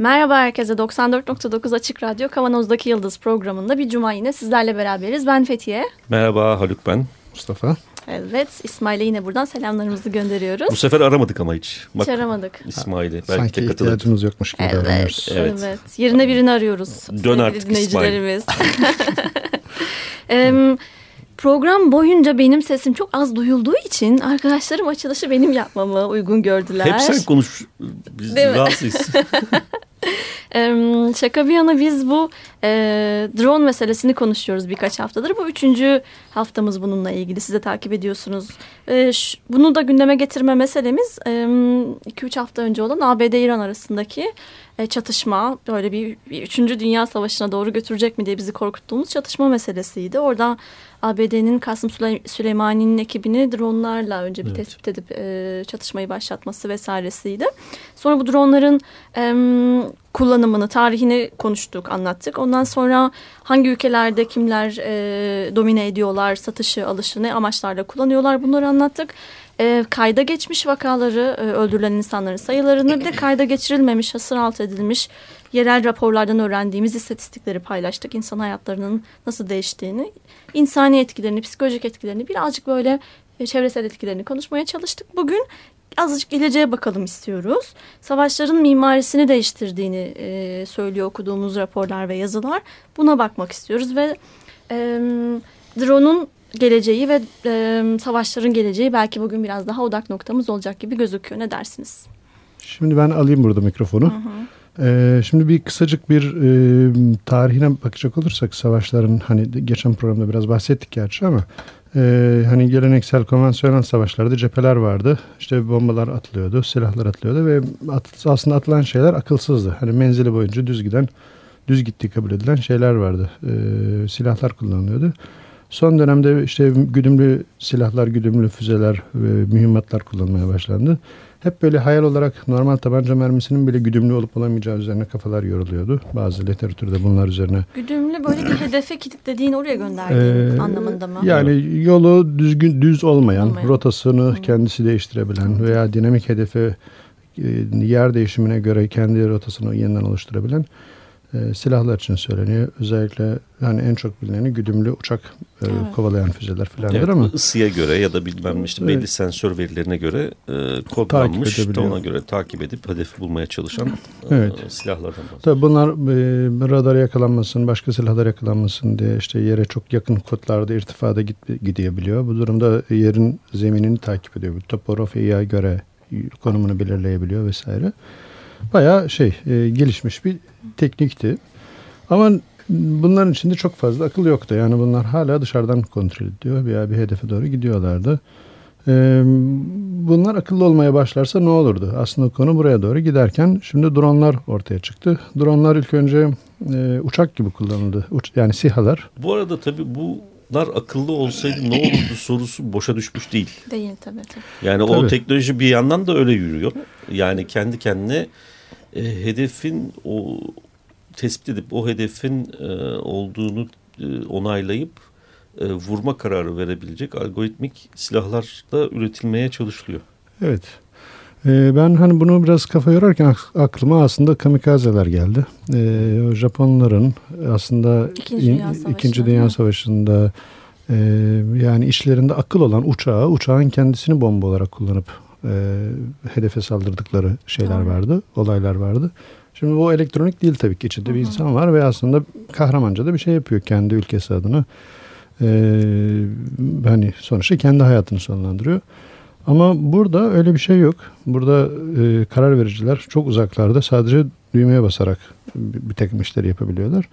Merhaba herkese 94.9 Açık Radyo Kavanoz'daki Yıldız programında bir cuma yine sizlerle beraberiz. Ben Fethiye. Merhaba Haluk ben. Mustafa. Evet İsmail'e yine buradan selamlarımızı gönderiyoruz. Bu sefer aramadık ama hiç. Bak, hiç aramadık. İsmail'i. Belki Sanki de ihtiyacımız yokmuş gibi evet, davranıyoruz. Evet. evet. Yerine birini arıyoruz. Dön artık dinleyicilerimiz. İsmail. Program boyunca benim sesim çok az duyulduğu için arkadaşlarım açılışı benim yapmamı uygun gördüler. Hep sen konuş. Biz rahatsız. Şaka bir yana biz bu e, drone meselesini konuşuyoruz birkaç haftadır. Bu üçüncü haftamız bununla ilgili. Siz de takip ediyorsunuz. E, şu, bunu da gündeme getirme meselemiz 2-3 e, hafta önce olan ABD-İran arasındaki e, çatışma. Böyle bir, bir üçüncü dünya savaşına doğru götürecek mi diye bizi korkuttuğumuz çatışma meselesiydi. Orada ABD'nin Kasım Süleymani'nin ekibini dronlarla önce bir evet. tespit edip e, çatışmayı başlatması vesairesiydi. Sonra bu dronların e, kullanımını, tarihini konuştuk, anlattık. Ondan sonra hangi ülkelerde kimler e, domine ediyorlar, satışı, alışı, ne amaçlarla kullanıyorlar bunları anlattık. E, kayda geçmiş vakaları, e, öldürülen insanların sayılarını bir de kayda geçirilmemiş, hasır altı edilmiş yerel raporlardan öğrendiğimiz istatistikleri paylaştık. İnsan hayatlarının nasıl değiştiğini, insani etkilerini, psikolojik etkilerini birazcık böyle e, çevresel etkilerini konuşmaya çalıştık. Bugün azıcık geleceğe bakalım istiyoruz. Savaşların mimarisini değiştirdiğini e, söylüyor okuduğumuz raporlar ve yazılar. Buna bakmak istiyoruz ve e, drone'un geleceği ve e, savaşların geleceği belki bugün biraz daha odak noktamız olacak gibi gözüküyor. Ne dersiniz? Şimdi ben alayım burada mikrofonu. Hı hı. Ee, şimdi bir kısacık bir e, tarihine bakacak olursak savaşların hani geçen programda biraz bahsettik gerçi ama e, hani geleneksel konvansiyonel savaşlarda cepheler vardı. İşte bombalar atılıyordu, silahlar atılıyordu ve at, aslında atılan şeyler akılsızdı. Hani menzili boyunca düz giden, düz gittiği kabul edilen şeyler vardı. E, silahlar kullanılıyordu. Son dönemde işte güdümlü silahlar, güdümlü füzeler ve mühimmatlar kullanmaya başlandı hep böyle hayal olarak normal tabanca mermisinin bile güdümlü olup olamayacağı üzerine kafalar yoruluyordu. Bazı literatürde bunlar üzerine. Güdümlü böyle bir hedefe kilitlediğin oraya gönderdiğin ee, anlamında mı? Yani yolu düzgün düz olmayan, olmayan. rotasını hmm. kendisi değiştirebilen veya dinamik hedefe e, yer değişimine göre kendi rotasını yeniden oluşturabilen e, silahlar için söyleniyor. Özellikle yani en çok bilineni güdümlü uçak e, evet. kovalayan füzeler falandır evet, ama. ısıya göre ya da bilmem işte belli evet. sensör verilerine göre e, kodlanmış da ona göre takip edip hedefi bulmaya çalışan e, evet. e, silahlardan bahsediyor. Tabii bunlar e, radar yakalanmasın, başka silahlar yakalanmasın diye işte yere çok yakın kodlarda irtifada git, gidebiliyor. Bu durumda yerin zeminini takip ediyor. Topografiye göre konumunu belirleyebiliyor vesaire. Bayağı şey e, gelişmiş bir teknikti. Ama bunların içinde çok fazla akıl yoktu. Yani bunlar hala dışarıdan kontrol ediyor veya bir hedefe doğru gidiyorlardı. Ee, bunlar akıllı olmaya başlarsa ne olurdu? Aslında konu buraya doğru giderken şimdi dronlar ortaya çıktı. Dronlar ilk önce e, uçak gibi kullanıldı. Uç, yani SİHA'lar. Bu arada tabii bunlar akıllı olsaydı ne olurdu sorusu boşa düşmüş değil. Değil tabii. tabii. Yani tabii. o teknoloji bir yandan da öyle yürüyor. Yani kendi kendine e, hedefin o tespit edip o hedefin e, olduğunu e, onaylayıp e, vurma kararı verebilecek algoritmik silahlar da üretilmeye çalışılıyor. Evet. E, ben hani bunu biraz kafa yorarken aklıma aslında kamikazeler geldi. E, Japonların aslında İkinci Dünya, in, İkinci Dünya Savaşı'nda e, yani işlerinde akıl olan uçağı, uçağın kendisini bomba olarak kullanıp e, hedefe saldırdıkları şeyler Doğru. vardı, olaylar vardı. Şimdi bu elektronik değil tabii ki içinde Hı-hı. bir insan var ve aslında kahramanca da bir şey yapıyor kendi ülkesi adına. Ee, hani sonuçta kendi hayatını sonlandırıyor. Ama burada öyle bir şey yok. Burada e, karar vericiler çok uzaklarda sadece düğmeye basarak bir, bir takım işleri yapabiliyorlar.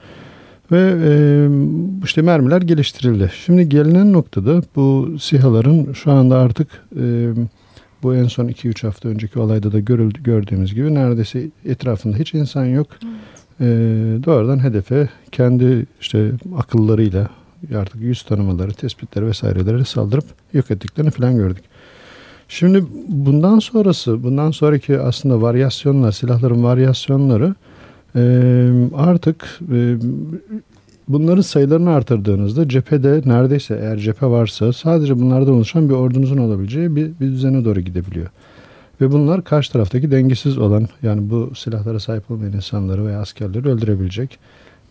Ve e, işte mermiler geliştirildi. Şimdi gelinen noktada bu SİHA'ların şu anda artık e, bu en son 2-3 hafta önceki olayda da görüldü, gördüğümüz gibi neredeyse etrafında hiç insan yok. e, doğrudan hedefe kendi işte akıllarıyla artık yüz tanımaları, tespitleri vesaireleri saldırıp yok ettiklerini falan gördük. Şimdi bundan sonrası, bundan sonraki aslında varyasyonlar, silahların varyasyonları artık bunların sayılarını artırdığınızda cephede neredeyse eğer cephe varsa sadece bunlardan oluşan bir ordunuzun olabileceği bir, bir düzene doğru gidebiliyor. Ve bunlar karşı taraftaki dengesiz olan yani bu silahlara sahip olmayan insanları veya askerleri öldürebilecek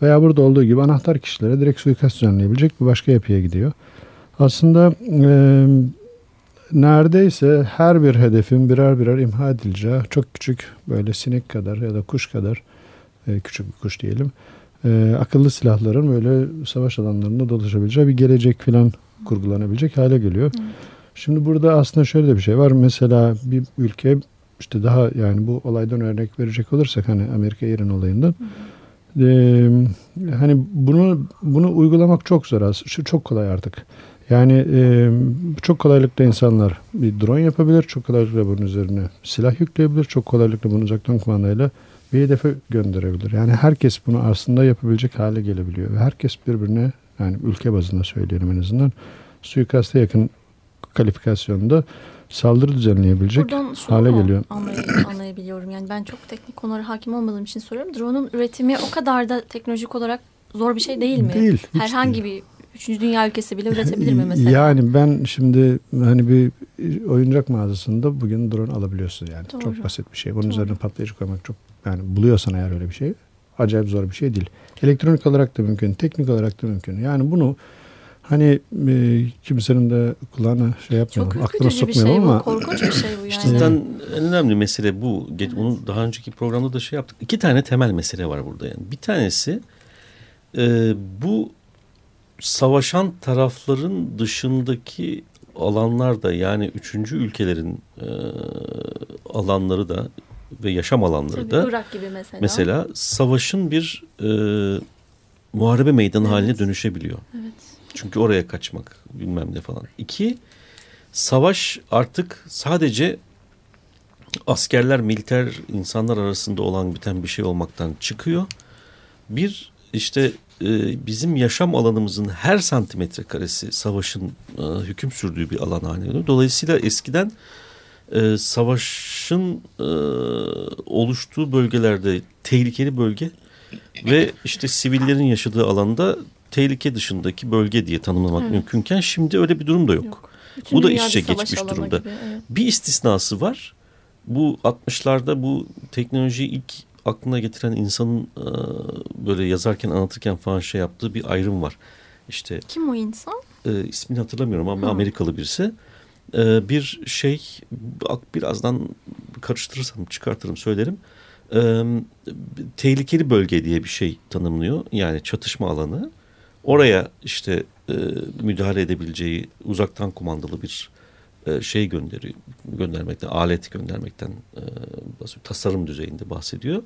veya burada olduğu gibi anahtar kişilere direkt suikast düzenleyebilecek bir başka yapıya gidiyor. Aslında e, neredeyse her bir hedefin birer birer imha edileceği çok küçük böyle sinek kadar ya da kuş kadar e, küçük bir kuş diyelim e, akıllı silahların böyle savaş alanlarında dolaşabileceği bir gelecek falan kurgulanabilecek hale geliyor. Evet. Şimdi burada aslında şöyle de bir şey var. Mesela bir ülke işte daha yani bu olaydan örnek verecek olursak hani Amerika İran olayından e, hani bunu bunu uygulamak çok zor az. Şu çok kolay artık. Yani e, çok kolaylıkla insanlar bir drone yapabilir. Çok kolaylıkla bunun üzerine silah yükleyebilir. Çok kolaylıkla bunu uzaktan kumandayla bir hedefe gönderebilir. Yani herkes bunu aslında yapabilecek hale gelebiliyor. Ve herkes birbirine yani ülke bazında söyleyelim en azından suikaste yakın kalifikasyonda saldırı düzenleyebilecek Buradan hale geliyor. Anlay- anlayabiliyorum. Yani ben çok teknik konulara hakim olmadığım için soruyorum. Drone'un üretimi o kadar da teknolojik olarak zor bir şey değil mi? Değil. Herhangi bir Üçüncü dünya ülkesi bile üretebilir mi mesela? Yani ben şimdi hani bir oyuncak mağazasında bugün drone alabiliyorsun yani. Doğru. Çok basit bir şey. Bunun Doğru. üzerine patlayıcı koymak çok yani buluyorsan eğer öyle bir şey acayip zor bir şey değil. Elektronik olarak da mümkün, teknik olarak da mümkün. Yani bunu hani e, kimsenin de kulağına şey yapmayalım, Çok aklına sokmayalım şey ama. Bu, korkunç bir şey bu yani. İşte zaten en önemli mesele bu. Evet. Onu daha önceki programda da şey yaptık. İki tane temel mesele var burada yani. Bir tanesi e, bu savaşan tarafların dışındaki alanlarda yani üçüncü ülkelerin e, alanları da ve yaşam alanları Tabii, da Irak gibi mesela. mesela savaşın bir e, muharebe meydanı evet. haline dönüşebiliyor. Evet. Çünkü oraya kaçmak bilmem ne falan. İki, savaş artık sadece askerler, militer insanlar arasında olan biten bir şey olmaktan çıkıyor. Bir, işte e, bizim yaşam alanımızın her santimetre karesi savaşın e, hüküm sürdüğü bir alan haline geliyor. Dolayısıyla eskiden e, savaşın e, oluştuğu bölgelerde tehlikeli bölge ve işte sivillerin yaşadığı alanda tehlike dışındaki bölge diye tanımlamak evet. mümkünken şimdi öyle bir durum da yok. yok. Bu da içe geçmiş durumda. Gibi, evet. Bir istisnası var. Bu 60'larda bu teknolojiyi ilk aklına getiren insanın e, böyle yazarken anlatırken falan şey yaptığı bir ayrım var. İşte Kim o insan? E, ismini hatırlamıyorum ama Hı. Amerikalı birisi. E, bir şey birazdan karıştırırsam çıkartırım söylerim. E, tehlikeli bölge diye bir şey tanımlıyor. Yani çatışma alanı. Oraya işte e, müdahale edebileceği uzaktan kumandalı bir e, şey gönderiyor, göndermekten, alet göndermekten e, tasarım düzeyinde bahsediyor.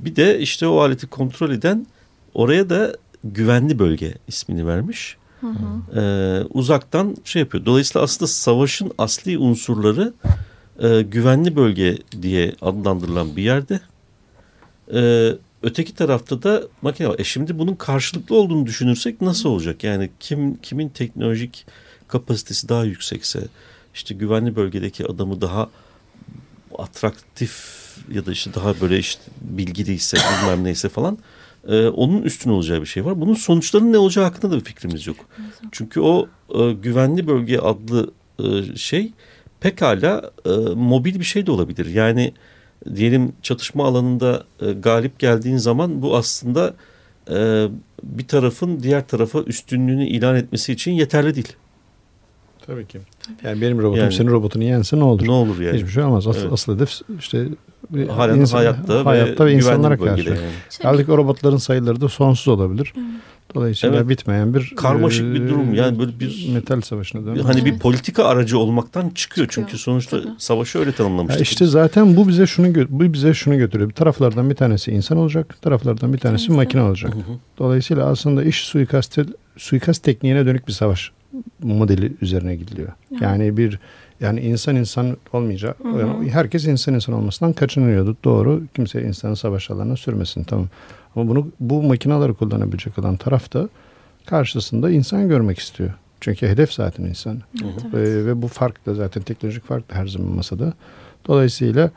Bir de işte o aleti kontrol eden oraya da güvenli bölge ismini vermiş. Hı hı. Ee, uzaktan şey yapıyor. Dolayısıyla aslında savaşın asli unsurları e, güvenli bölge diye adlandırılan bir yerde. Ee, öteki tarafta da makine var. E şimdi bunun karşılıklı olduğunu düşünürsek nasıl olacak? Yani kim kimin teknolojik kapasitesi daha yüksekse, işte güvenli bölgedeki adamı daha atraktif ya da işte daha böyle işte bilgiliyse bilmem neyse falan e, onun üstün olacağı bir şey var. Bunun sonuçlarının ne olacağı hakkında da bir fikrimiz yok. Çünkü o e, güvenli bölge adlı e, şey pekala e, mobil bir şey de olabilir. Yani diyelim çatışma alanında e, galip geldiğin zaman bu aslında e, bir tarafın diğer tarafa üstünlüğünü ilan etmesi için yeterli değil. Tabii ki. Yani benim robotum yani, senin robotunu yense ne olur? Ne olur yani? Hiçbir şey olmaz. Asıl, evet. asıl hedef işte Halen insan, hayatta, hayatta ve, ve insanlara karşı. Yani. Halbuki o robotların sayıları da sonsuz olabilir. Dolayısıyla evet. bitmeyen bir karmaşık e, bir durum yani böyle bir metal savaşına dönüyor. Hani evet. bir politika aracı olmaktan çıkıyor, çıkıyor. çünkü sonuçta Tabii. savaşı öyle tanımlamıştık. İşte zaten bu bize şunu bu bize şunu götürüyor. Bir taraflardan bir tanesi insan olacak, taraflardan bir tanesi Kendisi. makine olacak. Hı hı. Dolayısıyla aslında iş suikast suikast tekniğine dönük bir savaş modeli üzerine gidiliyor. Yani bir Yani insan insan olmayacak. Yani herkes insan insan olmasından kaçınıyordu. Doğru. Kimse insanı savaş alanına sürmesin. Tamam. Ama bunu bu makineleri kullanabilecek olan taraf da karşısında insan görmek istiyor. Çünkü hedef zaten insan. Ve, ve bu fark da zaten teknolojik fark da her zaman masada. Dolayısıyla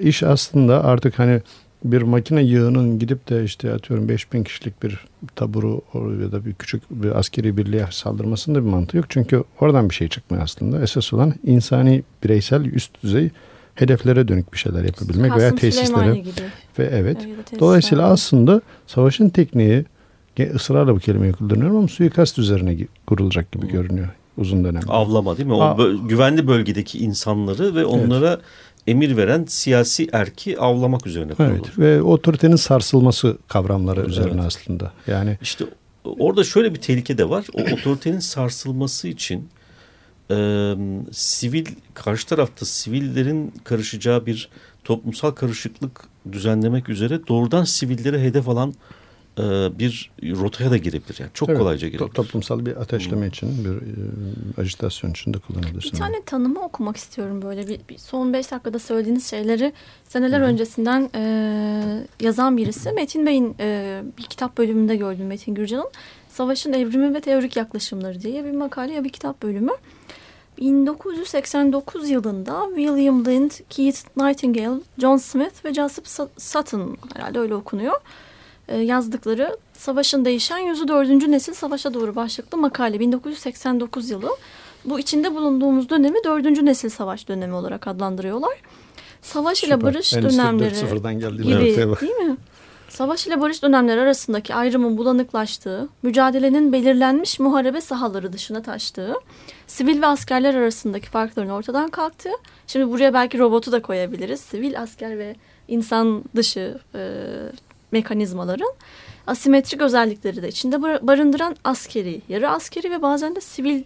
iş aslında artık hani bir makine yığının gidip de işte atıyorum 5000 kişilik bir taburu ya da bir küçük bir askeri birliğe saldırmasında bir mantığı yok. Çünkü oradan bir şey çıkmıyor aslında. Esas olan insani, bireysel, üst düzey hedeflere dönük bir şeyler yapabilmek veya Kasım Süleymaniye tesislere. gibi. Ve evet. Da. Dolayısıyla aslında savaşın tekniği ısrarla bu kelimeyi kullanıyorum ama suikast üzerine kurulacak gibi görünüyor uzun dönemde. Avlama değil mi? O Aa. bö- güvenli bölgedeki insanları ve onlara emir veren siyasi erki avlamak üzerine kurulur. Evet ve otoritenin sarsılması kavramları üzerine aslında. Yani İşte orada şöyle bir tehlike de var. O otoritenin sarsılması için e, sivil karşı tarafta sivillerin karışacağı bir toplumsal karışıklık düzenlemek üzere doğrudan sivilleri hedef alan e, bir rotaya da girebilir. Yani çok Evet, kolayca to- girebilir. toplumsal bir ateşleme için, bir e, ajitasyon için de kullanabilirsin. Bir tane tanımı okumak istiyorum böyle bir, bir son beş dakikada söylediğiniz şeyleri seneler öncesinden e, yazan birisi Metin Bey'in e, bir kitap bölümünde gördüm Metin Gürcan'ın Savaşın Evrimi ve Teorik Yaklaşımları diye bir makale ya bir kitap bölümü. 1989 yılında William Lind, Keith Nightingale, John Smith ve Joseph Sutton herhalde öyle okunuyor. E, yazdıkları Savaşın Değişen Yüzü Dördüncü Nesil Savaşa Doğru başlıklı makale 1989 yılı. Bu içinde bulunduğumuz dönemi dördüncü nesil savaş dönemi olarak adlandırıyorlar. Savaş ile Süper. barış Endüstri dönemleri 4.0'dan geldiği gibi değil mi? Savaş ile barış dönemleri arasındaki ayrımın bulanıklaştığı, mücadelenin belirlenmiş muharebe sahaları dışına taştığı, sivil ve askerler arasındaki farkların ortadan kalktığı, şimdi buraya belki robotu da koyabiliriz. Sivil, asker ve insan dışı e, mekanizmaların asimetrik özellikleri de içinde bar- barındıran askeri, yarı askeri ve bazen de sivil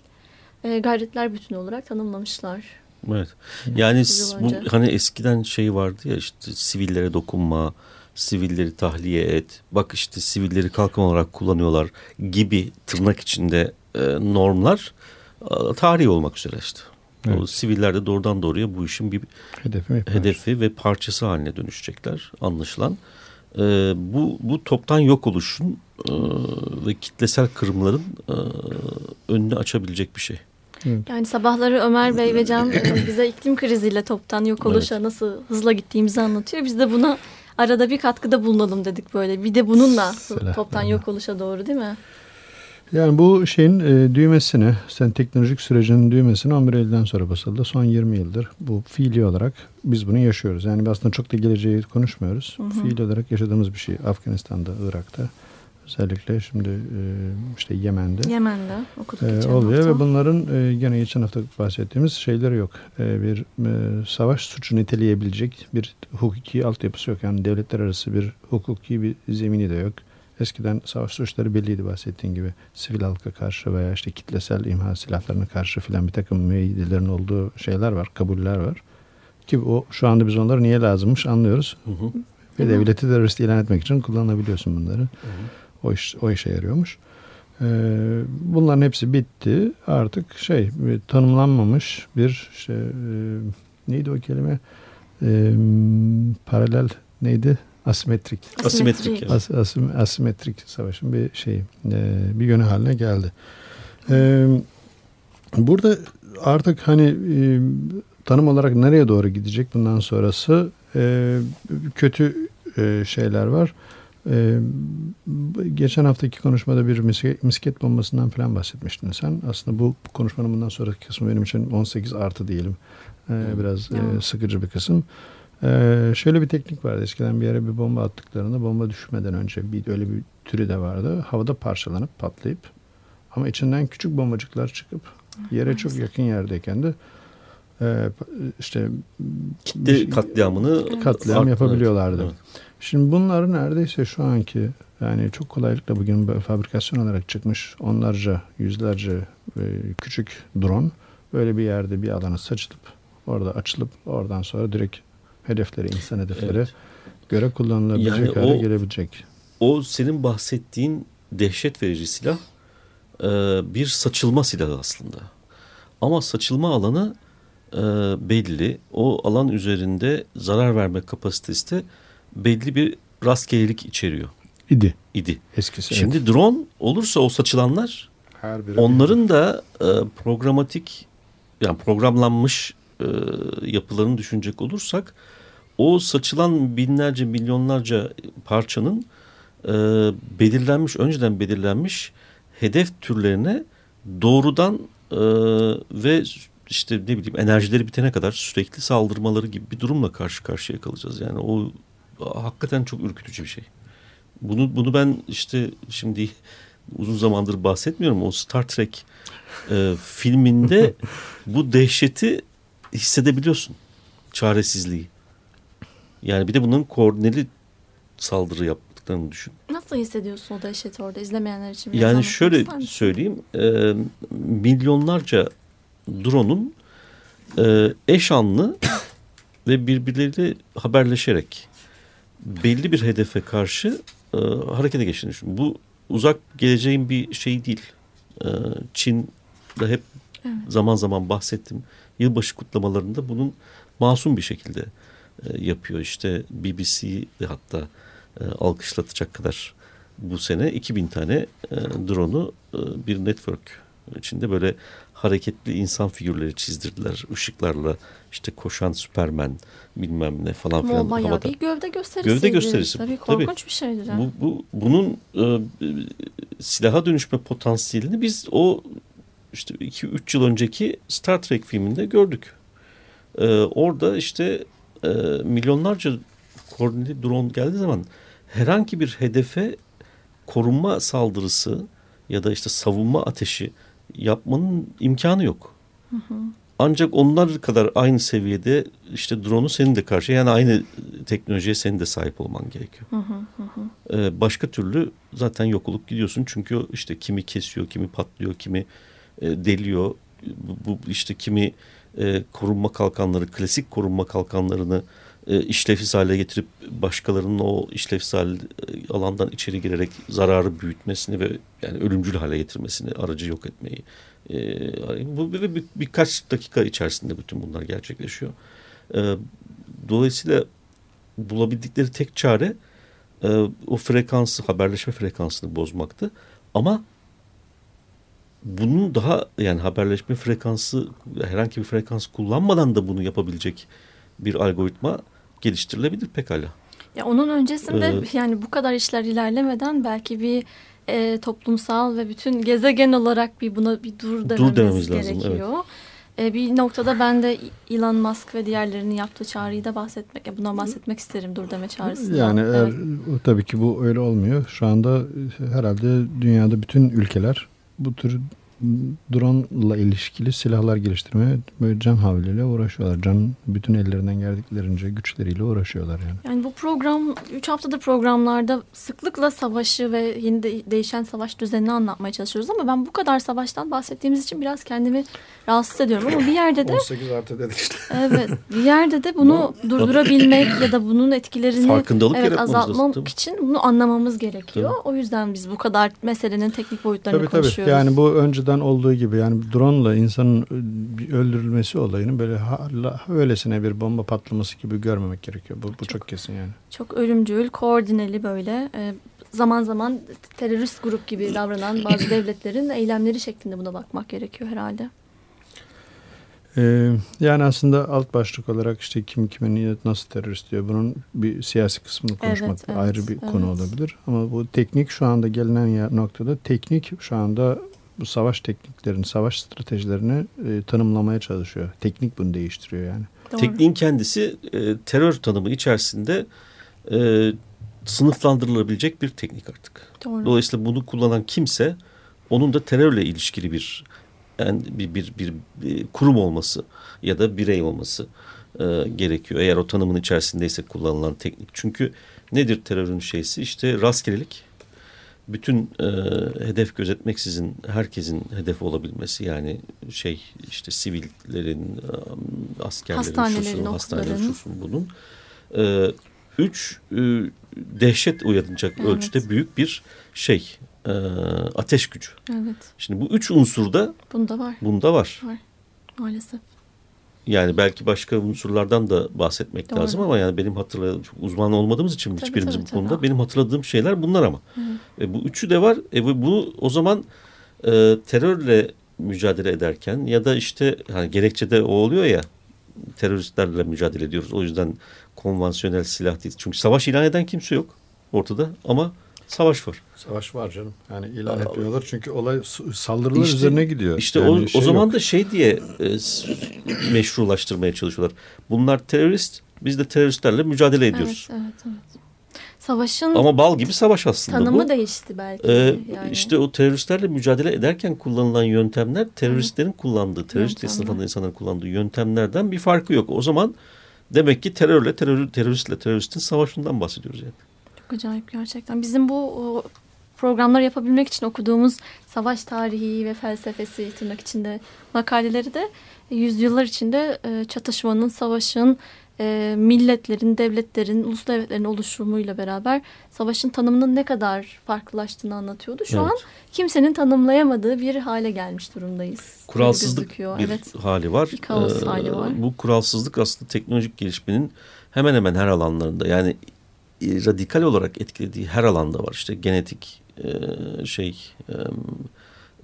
e, gayretler bütünü olarak tanımlamışlar. Evet. Yani bu hani eskiden şey vardı ya işte sivillere dokunma, sivilleri tahliye et. Bak işte sivilleri kalkan olarak kullanıyorlar gibi tırnak içinde e, normlar e, tarihi olmak üzere işte. O Evet. siviller de doğrudan doğruya bu işin bir Hedefi hedefi ve parçası haline dönüşecekler anlaşılan. E, bu bu toptan yok oluşun e, ve kitlesel kırımların e, önünü açabilecek bir şey. Yani sabahları Ömer Bey ve Can e, bize iklim kriziyle toptan yok oluşa nasıl hızla gittiğimizi anlatıyor. Biz de buna arada bir katkıda bulunalım dedik böyle. Bir de bununla Selam. toptan yok oluşa doğru değil mi? Yani bu şeyin e, düğmesini, sen teknolojik sürecinin düğmesini 11 Eylül'den sonra basıldı. Son 20 yıldır bu fiili olarak biz bunu yaşıyoruz. Yani aslında çok da geleceği konuşmuyoruz. Fiili olarak yaşadığımız bir şey. Afganistan'da, Irak'ta özellikle şimdi e, işte Yemen'de. Yemen'de okuduk geçen oluyor hafta. ve bunların e, gene geçen hafta bahsettiğimiz şeyleri yok. E, bir e, savaş suçu niteleyebilecek bir hukuki altyapısı yok. Yani devletler arası bir hukuki bir zemini de yok. Eskiden savaş suçları belliydi bahsettiğin gibi. Sivil halka karşı veya işte kitlesel imha silahlarına karşı filan bir takım müeyyidelerin olduğu şeyler var, kabuller var. Ki o şu anda biz onları niye lazımmış anlıyoruz. Hı hı. Ve devleti terörist ilan etmek için kullanabiliyorsun bunları. O iş o işe yarıyormuş. Ee, bunların hepsi bitti. Artık şey tanımlanmamış bir şey e, neydi o kelime? Ee, paralel neydi? Asimetrik. Asimetrik. As, asim- asimetrik savaşın bir şey e, bir yönü haline geldi. Ee, burada artık hani e, tanım olarak nereye doğru gidecek bundan sonrası e, kötü e, şeyler var. E, geçen haftaki konuşmada bir misket, misket bombasından falan bahsetmiştin sen. Aslında bu, bu konuşmanın bundan sonraki kısmı benim için 18 artı diyelim. E, biraz e, sıkıcı bir kısım. Ee, şöyle bir teknik vardı. Eskiden bir yere bir bomba attıklarında bomba düşmeden önce bir öyle bir türü de vardı. Havada parçalanıp patlayıp ama içinden küçük bombacıklar çıkıp yere çok yakın yerdeyken de e, işte Kitle katliamını katliam farklı- yapabiliyorlardı. Evet. Şimdi bunlar neredeyse şu anki yani çok kolaylıkla bugün fabrikasyon olarak çıkmış onlarca, yüzlerce e, küçük drone böyle bir yerde bir alana saçılıp orada açılıp oradan sonra direkt hedefleri, insan hedefleri Evet. göre kullanılabilecek Yani hale o- gelebilecek. O senin bahsettiğin dehşet verici silah e, bir saçılma silahı aslında. Ama saçılma alanı e, belli. O alan üzerinde zarar verme kapasitesi de belli bir rastgelelik içeriyor idi idi. eskisi. Şimdi evet. drone olursa o saçılanlar her biri onların da e, programatik yani programlanmış e, yapılarını düşünecek olursak o saçılan binlerce milyonlarca parçanın e, belirlenmiş önceden belirlenmiş hedef türlerine doğrudan e, ve işte ne bileyim enerjileri bitene kadar sürekli saldırmaları gibi bir durumla karşı karşıya kalacağız. Yani o hakikaten çok ürkütücü bir şey. Bunu bunu ben işte şimdi uzun zamandır bahsetmiyorum. O Star Trek e, filminde bu dehşeti hissedebiliyorsun. Çaresizliği. Yani bir de bunun koordineli saldırı yaptıklarını düşün. Nasıl hissediyorsun o dehşeti orada izlemeyenler için? Yani şöyle söyleyeyim. E, milyonlarca drone'un e, eş anlı ve birbirleriyle haberleşerek belli bir hedefe karşı e, harekete geçtiğini düşün. Bu uzak geleceğin bir şey değil. E, Çin'de hep Evet. zaman zaman bahsettim. Yılbaşı kutlamalarında bunun masum bir şekilde e, yapıyor. İşte BBC'de hatta e, alkışlatacak kadar bu sene 2000 tane e, drone'u e, bir network içinde böyle hareketli insan figürleri çizdirdiler. Işıklarla işte koşan Superman bilmem ne falan filan bayağı havada. bir gövde gösterisi. Gövde gösterisi. Tabii Tabii. korkunç bir şeydir. Bu, bu bunun e, silaha dönüşme potansiyelini biz o işte 2-3 yıl önceki Star Trek filminde gördük. E, orada işte e, milyonlarca koordineli drone geldiği zaman herhangi bir hedefe korunma saldırısı ya da işte savunma ateşi yapmanın imkanı yok. Ancak onlar kadar aynı seviyede işte drone'u senin de karşı yani aynı teknolojiye senin de sahip olman gerekiyor. Ee, başka türlü zaten yok olup gidiyorsun. Çünkü işte kimi kesiyor, kimi patlıyor, kimi e, deliyor. Bu, işte kimi e, korunma kalkanları, klasik korunma kalkanlarını e, işlevsiz hale getirip başkalarının o işlevsel e, alandan içeri girerek zararı büyütmesini ve yani ölümcül hale getirmesini, aracı yok etmeyi. Bu ve bir, birkaç dakika içerisinde bütün bunlar gerçekleşiyor. Dolayısıyla bulabildikleri tek çare o frekansı, haberleşme frekansını bozmaktı. Ama bunun daha yani haberleşme frekansı herhangi bir frekans kullanmadan da bunu yapabilecek bir algoritma geliştirilebilir pekala. Ya onun öncesinde Ee, yani bu kadar işler ilerlemeden belki bir e, toplumsal ve bütün gezegen olarak bir buna bir dur dememiz, dememiz lazım, gerekiyor. E, bir noktada ben de Elon Musk ve diğerlerinin yaptığı çağrıyı da bahsetmek, ya bundan bahsetmek isterim dur deme çağrısından. Yani eğer, Evet. tabii ki bu öyle olmuyor. Şu anda herhalde dünyada bütün ülkeler bu tür drone ile ilişkili silahlar geliştirmeye böyle can havliyle uğraşıyorlar. Can bütün ellerinden geldiklerince güçleriyle uğraşıyorlar yani. Yani bu program 3 haftadır programlarda sıklıkla savaşı ve yeni de değişen savaş düzenini anlatmaya çalışıyoruz ama ben bu kadar savaştan bahsettiğimiz için biraz kendimi rahatsız ediyorum ama bir yerde de 18 artı dedik işte. evet bir yerde de bunu durdurabilmek ya da bunun etkilerini Farkındalık evet, lazım, azaltmak tabii. için bunu anlamamız gerekiyor. O yüzden biz bu kadar meselenin teknik boyutlarını Tabii tabii. konuşuyoruz. Yani bu önceden olduğu gibi yani drone ile insanın öldürülmesi olayını böyle öylesine bir bomba patlaması gibi görmemek gerekiyor. Bu, bu çok, kesin yani. Çok ölümcül, koordineli böyle e, zaman zaman terörist grup gibi davranan bazı devletlerin eylemleri şeklinde buna bakmak gerekiyor herhalde. Ee, yani aslında alt başlık olarak işte kim kime niye nasıl terörist diyor. Bunun bir siyasi kısmını konuşmak Evet, evet, ayrı bir konu evet. olabilir. Ama bu teknik şu anda gelinen noktada teknik şu anda bu savaş tekniklerini, savaş stratejilerini e, tanımlamaya çalışıyor. Teknik bunu değiştiriyor yani. Doğru. Tekniğin kendisi e, terör tanımı içerisinde e, sınıflandırılabilecek bir teknik artık. Doğru. Dolayısıyla bunu kullanan kimse onun da terörle ilişkili bir yani bir, bir, bir, bir kurum olması ya da birey olması e, gerekiyor. Eğer o tanımın içerisindeyse kullanılan teknik. Çünkü nedir terörün şeysi? İşte rastgelelik. Bütün e, hedef gözetmeksizin herkesin hedef olabilmesi yani şey işte sivillerin, e, askerlerin, Hastanelerin, şusun, hastanelerin, şusun bunun. E, üç, e, dehşet uyarınacak Evet. ölçüde büyük bir şey e, ateş gücü. Evet. Şimdi bu üç unsur da Bunda var bunda var. maalesef. Yani belki başka unsurlardan da bahsetmek Doğru. lazım ama yani benim hatırladığım çok uzman olmadığımız için Tabii, hiçbirimiz tabii, bu konuda tabii. benim hatırladığım şeyler bunlar ama. E, bu üçü de var. E, bu, bu o zaman e, terörle mücadele ederken ya da işte hani gerekçede o oluyor ya teröristlerle mücadele ediyoruz. O yüzden konvansiyonel silah değil. Çünkü savaş ilan eden kimse yok ortada ama savaş var. Savaş var canım. Yani ilan Aa, etmiyorlar çünkü olay saldırılar İşte- üzerine gidiyor. İşte Yani o, şey o zaman yok. da şey diye e, meşrulaştırmaya çalışıyorlar. Bunlar terörist, biz de teröristlerle mücadele ediyoruz. Evet, evet, evet. Savaşın Ama bal gibi savaş aslında tanımı bu. değişti belki. Ee, yani. İşte o teröristlerle mücadele ederken kullanılan yöntemler teröristlerin kullandığı, terörist sınıfında insanların kullandığı yöntemlerden bir farkı yok. O zaman demek ki terörle, terör, teröristle, teröristin savaşından bahsediyoruz yani. Çok acayip gerçekten. Bizim bu o, programlar yapabilmek için okuduğumuz savaş tarihi ve felsefesi tırnak içinde makaleleri de e, yüzyıllar içinde e, çatışmanın, savaşın, e, milletlerin, devletlerin, ulus devletlerin oluşumuyla beraber savaşın tanımının ne kadar farklılaştığını anlatıyordu. Şu Evet. an kimsenin tanımlayamadığı bir hale gelmiş durumdayız. Kuralsızlık bir Evet. hali var. Bir kaos Ee, hali var. Bu kuralsızlık aslında teknolojik gelişmenin hemen hemen her alanlarında yani radikal olarak etkilediği her alanda var. İşte genetik e, şey e,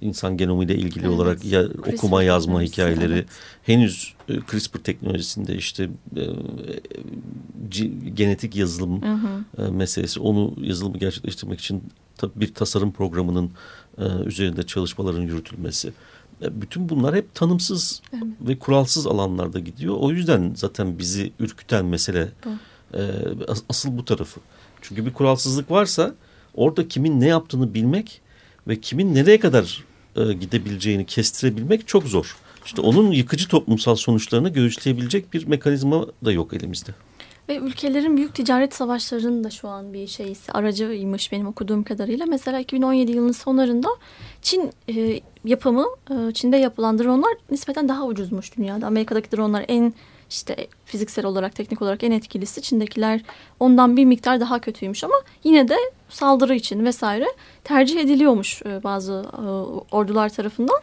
insan genomiyle ilgili Evet. olarak ya CRISPR okuma yazma hikayeleri evet. henüz e, CRISPR teknolojisinde işte e, genetik yazılım Hı hı. e, meselesi. Onu yazılımı gerçekleştirmek için bir tasarım programının e, üzerinde çalışmaların yürütülmesi. E, bütün bunlar hep tanımsız Evet. ve kuralsız alanlarda gidiyor. O yüzden zaten bizi ürküten mesele Bu. E, as- asıl bu tarafı. Çünkü bir kuralsızlık varsa orada kimin ne yaptığını bilmek ve kimin nereye kadar e, gidebileceğini kestirebilmek çok zor. İşte onun yıkıcı toplumsal sonuçlarını göğüsleyebilecek bir mekanizma da yok elimizde. Ve ülkelerin büyük ticaret savaşlarının da şu an bir şeysi aracıymış benim okuduğum kadarıyla. Mesela 2017 yılının sonlarında Çin e, yapımı, e, Çin'de yapılan dronlar nispeten daha ucuzmuş dünyada. Amerika'daki dronlar en işte fiziksel olarak, teknik olarak en etkilisi. Çin'dekiler ondan bir miktar daha kötüymüş ama yine de saldırı için vesaire tercih ediliyormuş e, bazı e, ordular tarafından.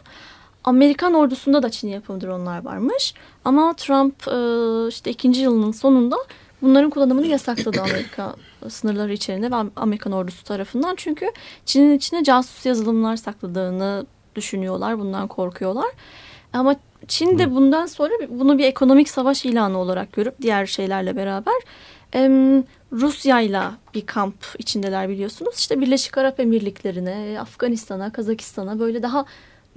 Amerikan ordusunda da Çin yapımı dronlar varmış. Ama Trump e, işte ikinci yılının sonunda bunların kullanımını yasakladı Amerika sınırları içerisinde ve Amerikan ordusu tarafından. Çünkü Çin'in içine casus yazılımlar sakladığını düşünüyorlar. Bundan korkuyorlar. Ama Çin de bundan sonra bunu bir ekonomik savaş ilanı olarak görüp diğer şeylerle beraber em, Rusya'yla bir kamp içindeler biliyorsunuz. İşte Birleşik Arap Emirlikleri'ne, Afganistan'a, Kazakistan'a böyle daha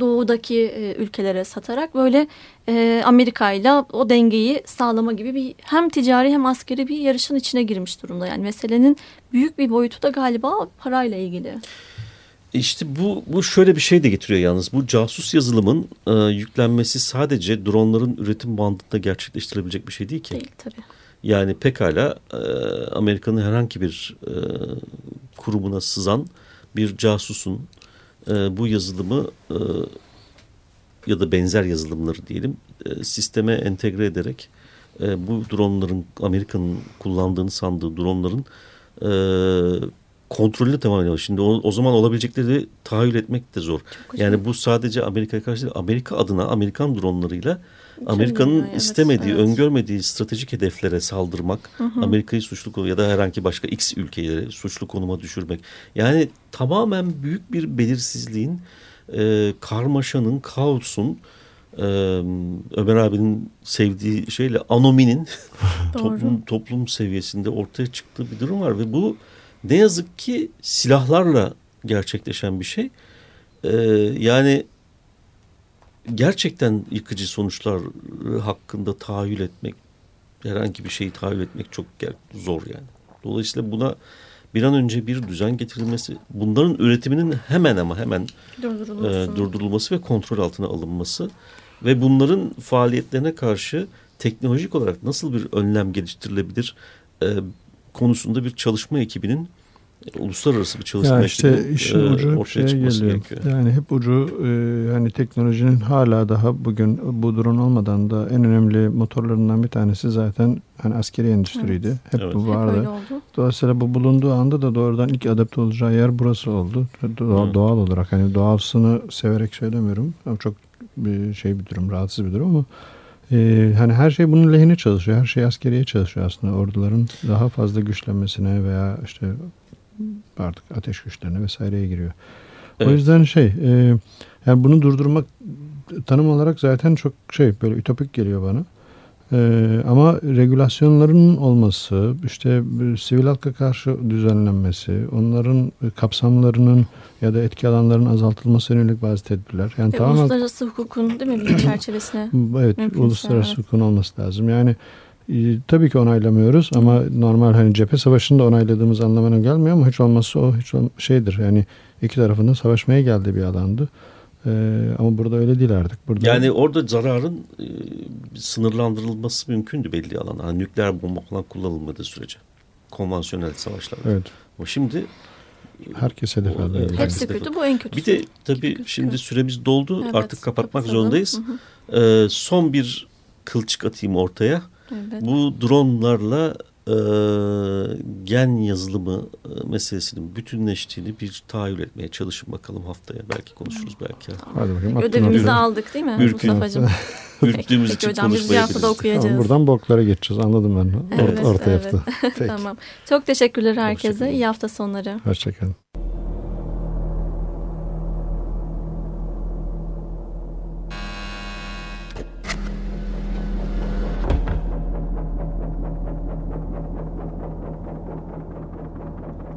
doğudaki e, ülkelere satarak böyle e, Amerika ile o dengeyi sağlama gibi bir hem ticari hem askeri bir yarışın içine girmiş durumda. Yani meselenin büyük bir boyutu da galiba parayla ilgili. İşte bu, bu şöyle bir şey de getiriyor yalnız. Bu casus yazılımın e, yüklenmesi sadece dronların üretim bandında gerçekleştirebilecek bir şey değil ki. Değil tabii. Yani pekala e, Amerika'nın herhangi bir e, kurumuna sızan bir casusun e, bu yazılımı e, ya da benzer yazılımları diyelim e, sisteme entegre ederek e, bu dronların Amerika'nın kullandığını sandığı dronların e, tamamen alıyor. Şimdi o, o zaman olabilecekleri tahayyül etmek de zor. Yani bu sadece Amerika'ya karşı değil, Amerika adına Amerikan dronlarıyla Amerika'nın evet, istemediği, evet. öngörmediği stratejik hedeflere saldırmak, Amerika'yı suçlu ya da herhangi başka X ülkeleri suçlu konuma düşürmek. Yani tamamen büyük bir belirsizliğin, e, karmaşanın, kaosun, e, Ömer abinin sevdiği şeyle anominin toplum toplum seviyesinde ortaya çıktığı bir durum var ve bu ne yazık ki silahlarla gerçekleşen bir şey. Ee, yani gerçekten yıkıcı sonuçlar hakkında tahayyül etmek, herhangi bir şeyi tahayyül etmek çok zor yani. Dolayısıyla buna bir an önce bir düzen getirilmesi, bunların üretiminin hemen ama hemen e, Durdurulması. durdurulması ve kontrol altına alınması ve bunların faaliyetlerine karşı teknolojik olarak nasıl bir önlem geliştirilebilir e, konusunda bir çalışma ekibinin e, uluslararası bir çalışma Ya işte ekibinin işin e, ucu hep ortaya çıkması geliyor. gerekiyor. Yani hep ucu e, hani teknolojinin hala daha bugün bu drone olmadan da en önemli motorlarından bir tanesi zaten hani askeri endüstriydi. Hep Evet. bu Hep vardı. öyle oldu. Dolayısıyla bu bulunduğu anda da doğrudan ilk adapte olacağı yer burası oldu. Doğa- Hı. Doğal olarak hani doğasını severek söylemiyorum. Ama çok bir şey bir durum, rahatsız bir durum ama e, hani her şey bunun lehine çalışıyor. Her şey askeriye çalışıyor aslında. Orduların daha fazla güçlenmesine veya işte artık ateş güçlerine vesaireye giriyor. Evet. O yüzden şey e, yani bunu durdurmak tanım olarak zaten çok şey böyle ütopik geliyor bana. Ee, ama regülasyonların olması, işte e, sivil halka karşı düzenlenmesi, onların kapsamlarının ya da etki alanlarının azaltılması yönelik bazı tedbirler. Yani Ve tamamen uluslararası hukukun değil mi bir çerçevesine? evet Mümkünse, uluslararası evet. hukukun olması lazım. Yani e, tabii ki onaylamıyoruz ama normal hani cephe savaşında onayladığımız anlamına gelmiyor ama hiç olmazsa o hiç ol- şeydir. Yani iki tarafın da savaşmaya geldiği bir alandı. Ee, ama burada öyle değil artık. Burada Yani orada zararın e, sınırlandırılması mümkündü belli alana. Hani nükleer bomba falan kullanılmadığı sürece. Konvansiyonel savaşlarda. evet Ama şimdi herkes hedef O, aldı. Yani. Hepsi kötü bu en kötüsü. bir de tabii Çünkü- şimdi süremiz doldu. Evet, Artık kapatmak kapatalım. zorundayız. Hı hı. Ee, son bir kılçık atayım ortaya. Evet. Bu dronlarla e, gen yazılımı e, meselesinin bütünleştiğini bir tahayyül etmeye çalışın bakalım haftaya. Belki konuşuruz belki. Hadi aklına Ödevimizi bir- aldık değil mi Ürkün. Mustafa'cığım? Ürktüğümüz için hocam biz bir haftada okuyacağız. Tamam, buradan boklara geçeceğiz. Anladım ben. Or- Evet, orta evet. hafta. Tamam. Çok teşekkürler herkese. Hoşçakalın. İyi hafta sonları. Hoşçakalın.